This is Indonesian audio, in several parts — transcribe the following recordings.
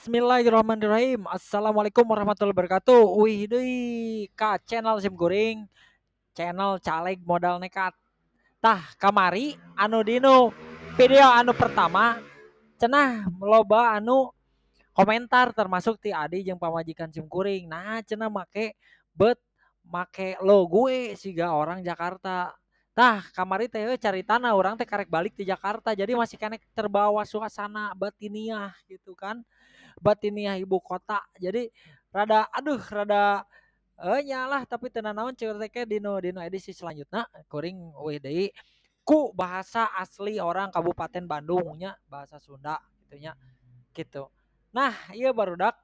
Bismillahirrahmanirrahim. Assalamualaikum warahmatullahi wabarakatuh. Wih deui ka channel Sim Goreng. Channel caleg modal nekat. Tah kamari anu dino video anu pertama cenah loba anu komentar termasuk ti Adi jeung pamajikan Sim Kuring. Nah, cenah make bet make lo gue siga orang Jakarta. Tah kamari teh cari tanah orang teh karek balik di Jakarta jadi masih kena terbawa suasana batiniah gitu kan batiniah ibu kota. Jadi rada aduh rada eh nyalah tapi tenan naon teh dino dino edisi selanjutnya. Kuring deui. Ku bahasa asli orang Kabupaten Bandungnya bahasa Sunda gitunya gitu. Nah iya baru dak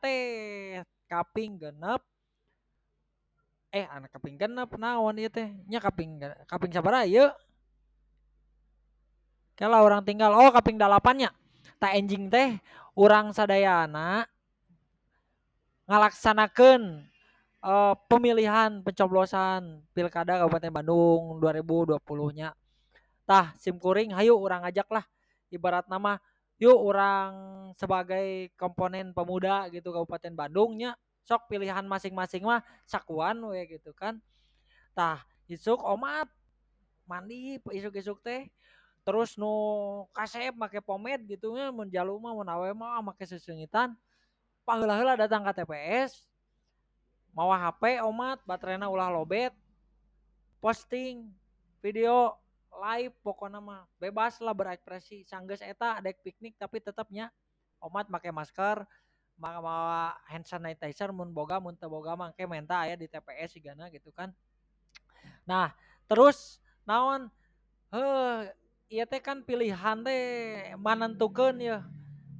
teh kaping genep. Eh anak kaping genep naon ieu teh? Nya kaping kaping sabaraha ieu. Kalau orang tinggal oh kaping dalapannya tak enjing teh orang sadayana ngalaksanakan uh, pemilihan pencoblosan pilkada Kabupaten Bandung 2020 nya tah simkuring hayu orang ajak lah ibarat nama yuk orang sebagai komponen pemuda gitu Kabupaten Bandungnya sok pilihan masing-masing mah sakuan we gitu kan. Tah isuk omat mandi isuk-isuk teh terus nu kasep make pomade gitu nya mun jaluma mun awe mah make sesengitan. Paheula-heula datang ke TPS mawa HP omat baterainya ulah lobet posting video live pokoknya mah bebas lah berekspresi. Sanggeus eta dek piknik tapi tetapnya omat pakai masker mawa hand sanitizer mun boga mun teu boga mangke menta aya di TPS sigana gitu kan. Nah, terus naon? Heh iya teh kan pilihan teh menentukan ya.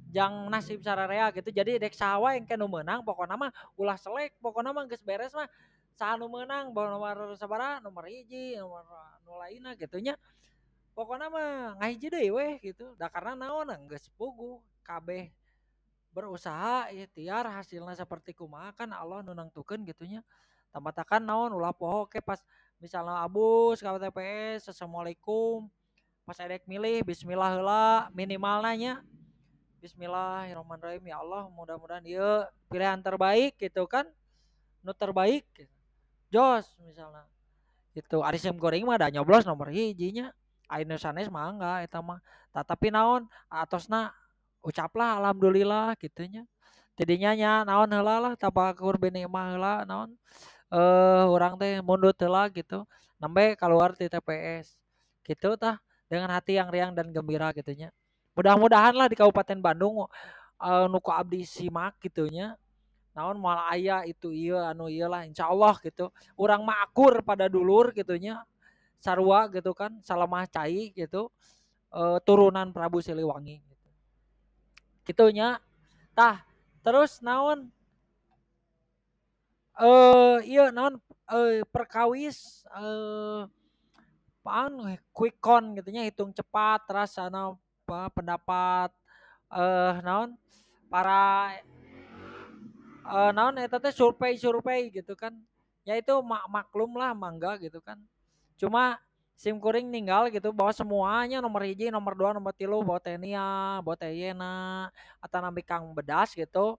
Jang nasib sararea gitu. Jadi dek sawa yang kena menang pokoknya mah ulah selek pokoknya mah geus beres mah. Saha nu menang bawa nomor sabara nomor hiji nomor nu lainna gitu nya. Pokoknya mah ngahiji deui weh gitu. Da karena naon geus pugu kabeh berusaha ikhtiar hasilnya seperti kumaha kan Allah nunangtukeun gitunya tambatakan naon ulah poho ke pas misalnya abus ka TPS assalamualaikum pas edek milih bismillah heula minimal nanya Bismillahirrahmanirrahim ya Allah mudah-mudahan dia pilihan terbaik gitu kan nu terbaik jos misalnya itu arisem goreng mah ada nyoblos nomor hijinya Ainu sanes mah enggak eta mah. Tapi naon atosna ucaplah alhamdulillah gitunya jadinya nya naon heula lah tabakur bini mah naon. Eh uh, orang teh mundur heula gitu. Nambe keluar di TPS gitu tah dengan hati yang riang dan gembira gitunya mudah-mudahan lah di Kabupaten Bandung uh, nuku abdi simak gitunya naon malah ayah itu iya anu iyalah insya Allah gitu. Orang makur pada dulur gitunya sarwa gitu kan salamah cai gitu. Uh, turunan Prabu Siliwangi gitunya tah terus naon? Eh uh, iya naon? Uh, perkawis eh uh, pan quick count gitunya hitung cepat terus ana apa pendapat eh uh, naon para uh, naon eta teh survei-survei gitu kan. Ya itu mak maklum lah mangga gitu kan. Cuma sim kuring ninggal gitu bahwa semuanya nomor hiji nomor dua nomor tilu bawa tenia bawa teyena atau nabi kang bedas gitu.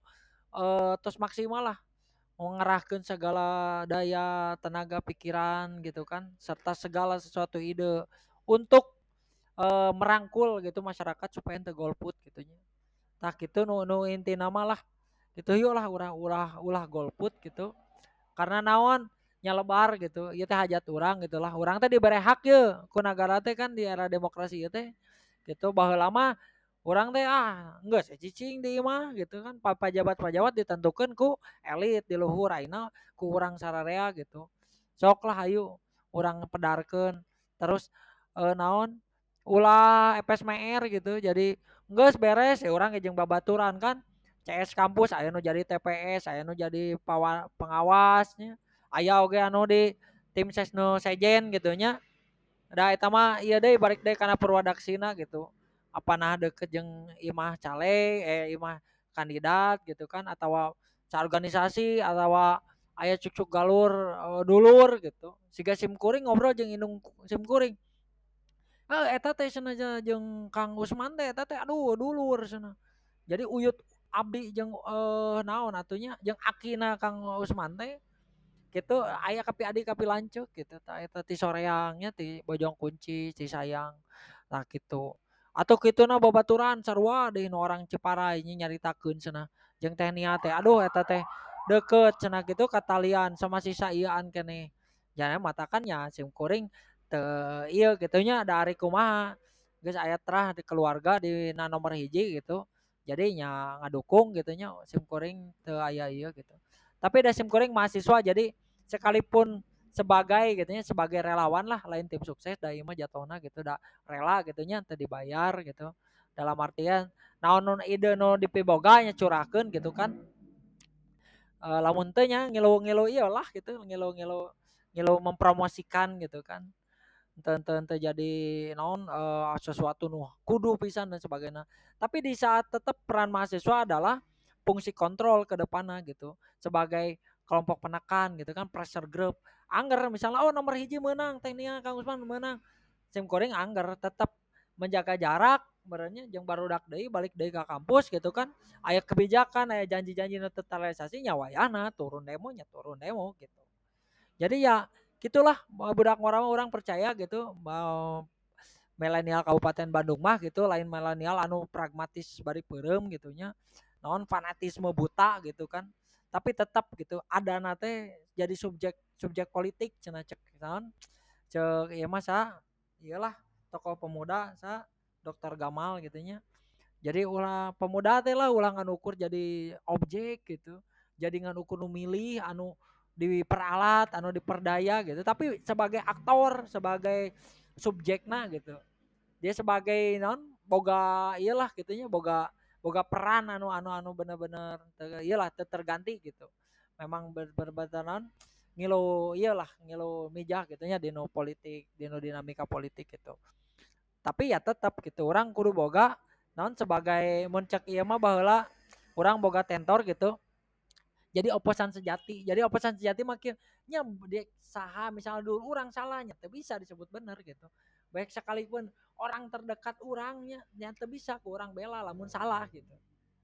Uh, terus maksimal lah mengerahkan segala daya tenaga pikiran gitu kan serta segala sesuatu ide untuk uh, merangkul gitu masyarakat supaya ente golput gitunya nah gitu nu, nu inti nama lah. Gitu yuk lah ulah ulah ulah golput gitu. Karena naon? Nyalebar gitu. Ya teh hajat orang gitulah orang teh diberi hak ya ku negara teh kan di era demokrasi ya teh. Gitu bahwa lama orang teh ah enggak sih cicing di mah gitu kan. Pejabat pejabat ditentukan ku elit di luhur aina ku orang sararea gitu. Sok lah ayo orang pedarkan terus eh, naon? Ulah FSMR gitu. Jadi enggak beres ya orang ngejeng babaturan kan. CS kampus ayo nu jadi TPS ayo nu jadi pengawasnya. Ayah oke anu di tim ses nu sejen gitu nya da eta mah iya deh balik deh karena purwadaksina gitu apa nah deket jeng imah caleg eh imah kandidat gitu kan atau organisasi atau ayah cucuk galur uh, dulur gitu. Siga sim kuring ngobrol jeng indung sim kuring. Eh eta teh sana jeng Kang Usman teh eta teh aduh dulur sana jadi uyut abdi jeung eh naon atunya jeung akina Kang Usman teh gitu aya kapi adik kapi lancuk gitu. Ta eta ti soreangnya ti bojong kunci ti sayang nah gitu atau gitu na babaturan sarua deui nu orang Ciparai nya nyaritakeun cenah. Jeung teh nia teh aduh eta teh deket cenah gitu katalian sama sisa iaan kene. Jangan matakan ya sim kuring te iya gitunya dari kumaha? Geus aya terah di keluarga di na nomor hiji gitu. Jadi nya ngadukung gitunya sim kuring teu aya ieu gitu. Tapi ada sim kuring mahasiswa jadi sekalipun sebagai gitunya sebagai relawan lah lain tim sukses da mah jatuhna gitu da rela gitunya teu dibayar gitu. Dalam artian naon nun ide nu dipiboga nya curahkeun gitu kan. E, lamun teu nya ngilu-ngilu iyalah gitu ngilu-ngilu ngilu mempromosikan gitu kan. Ente jadi naon uh, sesuatu nu kudu pisan dan sebagainya. Tapi di saat tetap peran mahasiswa adalah fungsi kontrol ke depannya gitu sebagai kelompok penekan gitu kan pressure group angger misalnya oh nomor hiji menang tekniknya Kang Usman menang. Sim kuring angger tetap menjaga jarak berarti yang baru dak deui balik deui ke kampus gitu kan. Aya kebijakan aya janji-janji netralisasi nyawayana turun demo nya turun demo gitu. Jadi ya gitulah budak orang orang percaya gitu mau milenial Kabupaten Bandung mah gitu lain milenial anu pragmatis bari perem gitunya non fanatisme buta gitu kan tapi tetap gitu ada nate jadi subjek subjek politik cina cek non cek iya masa iyalah tokoh pemuda sa dokter Gamal gitunya jadi ulah pemuda teh lah ulah ngan ukur jadi objek gitu. Jadi ngan ukur milih anu diperalat anu diperdaya gitu. Tapi sebagai aktor sebagai subjekna gitu. Dia sebagai non boga iyalah gitunya boga boga peran anu anu anu bener-bener iyalah terganti gitu. Memang ber, ngilu iyalah ngilu mijah gitunya dino politik dino dinamika politik gitu. Tapi ya tetap gitu orang kudu boga non sebagai muncak iya mah bahwa orang boga tentor gitu. Jadi oposan sejati jadi oposan sejati makinnya dia saha misalnya dulu orang salahnya tapi bisa disebut benar gitu baik sekalipun orang terdekat orangnya nyata bisa kurang bela lamun salah gitu.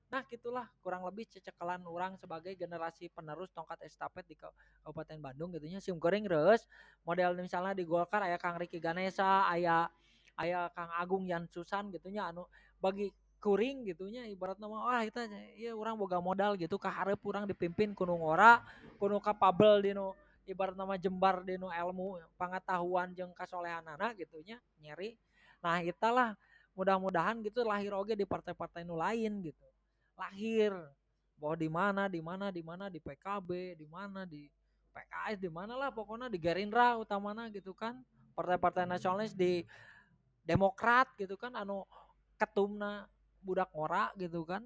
Nah gitulah kurang lebih cecekelan orang sebagai generasi penerus tongkat estafet di Kabupaten Bandung gitunya sim goreng res model misalnya di Golkar ayah Kang Riki Ganesa ayah ayah Kang Agung Yan Susan gitunya anu bagi kuring gitunya ibarat nama wah itu ya orang boga modal gitu kaharep orang dipimpin kuno ngora kuno kapabel dino ibarat nama jembar dino ilmu pengetahuan jeng kasolehan anak gitunya nyeri. Nah itulah mudah-mudahan gitu lahir oge di partai-partai nu lain gitu. Lahir bahwa di mana di mana di mana di PKB di mana di PKS di mana lah pokoknya di Gerindra utamanya gitu kan. Partai-partai nasionalis di Demokrat gitu kan anu ketumna budak ngora gitu kan.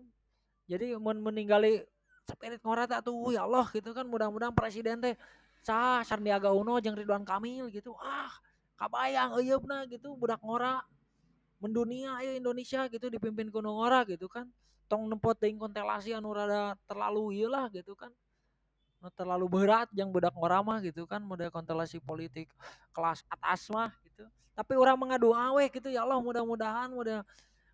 Jadi men meninggali spirit ngora tak tuh ya Allah gitu kan mudah-mudahan presiden teh sah Sandiaga Uno jeung Ridwan Kamil gitu. Ah kabayang eyeupna gitu budak ngora. Mendunia ayo Indonesia gitu dipimpin kuno ngora gitu kan. Tong nempot dengan konstelasi anu rada terlalu iyalah gitu kan. Terlalu berat yang budak ngora mah gitu kan model konstelasi politik kelas atas mah gitu. Tapi orang mengadu aweh gitu ya Allah mudah-mudahan mudah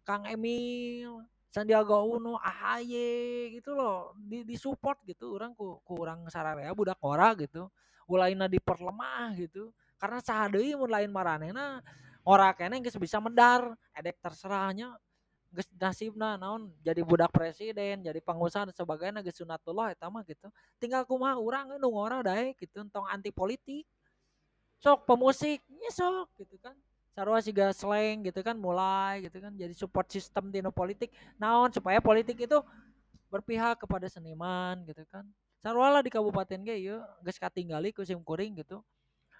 Kang Emil, Sandiaga Uno, AHY gitu loh, di, di support gitu orang ku kurang sararea budak ora gitu. Ulaina diperlemah gitu. Karena sahadei mun lain maranehna ora kene geus bisa medar, edek terserahnya geus nasibna naon jadi budak presiden, jadi pengusaha dan sebagainya geus sunatullah eta mah gitu. Tinggal kumaha urang nu ngora dae gitu entong anti politik. Sok pemusik, ya sok gitu kan sarua siga slang gitu kan mulai gitu kan jadi support sistem di politik naon supaya politik itu berpihak kepada seniman gitu kan. Sarua lah di kabupaten ge yuk geus katinggali ku kuring gitu.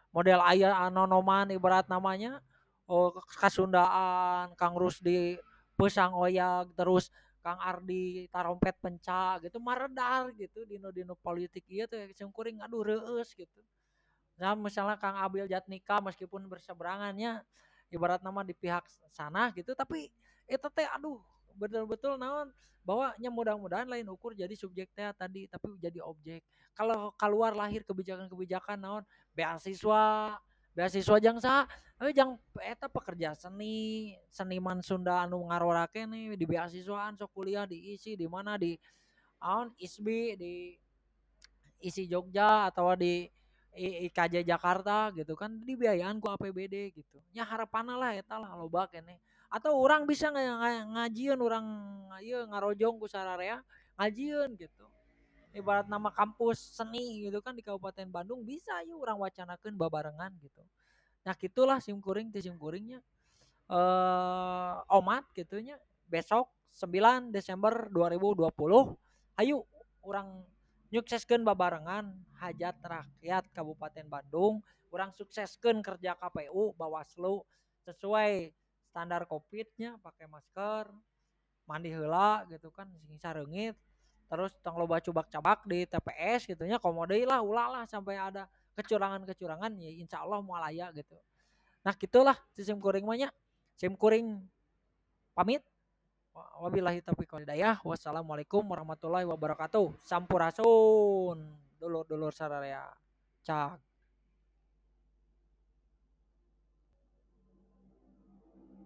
Model ayah anonoman ibarat namanya oh kasundaan Kang Rusdi pesang oyak terus Kang Ardi tarompet penca gitu maredar gitu dino dino politik. Iya tuh sim kuring aduh reus gitu. Nah, misalnya Kang Abil Jatnika meskipun berseberangannya ibarat nama di pihak sana gitu tapi itu teh aduh betul-betul naon bahwanya mudah-mudahan lain ukur jadi subjek teh tadi tapi jadi objek. Kalau keluar lahir kebijakan-kebijakan naon beasiswa beasiswa jang sa eh jang eta pekerja seni seniman Sunda anu ngarorake nih di beasiswaan sok kuliah diisi di mana di aon ISBI di isi Jogja atau di IKJ Jakarta gitu kan dibiayaan ku APBD gitu. Ya harapan lah eta lah loba kene atau orang bisa ng ng ngajian orang ieu ngarojong ku sararea ngajian gitu. Ibarat nama kampus seni gitu kan di Kabupaten Bandung bisa yuk orang wacanakan babarengan gitu. Nah gitulah simkuring di simkuringnya eh omat gitunya besok 9 Desember 2020 ayo orang nyukseskan babarengan hajat rakyat Kabupaten Bandung. Orang sukseskan kerja KPU Bawaslu. Sesuai standar covidnya pakai masker mandi hela gitu kan sing sarengit terus tong loba cubak-cabak di TPS gitu nya komodei lah ulah lah sampai ada kecurangan-kecurangan ya insya Allah mualaya gitu. Nah gitulah sistem kuring mahnya sim kuring pamit wabillahi taufiq walhidayah wassalamualaikum warahmatullahi wabarakatuh. Sampurasun. Dulur-dulur sararea cak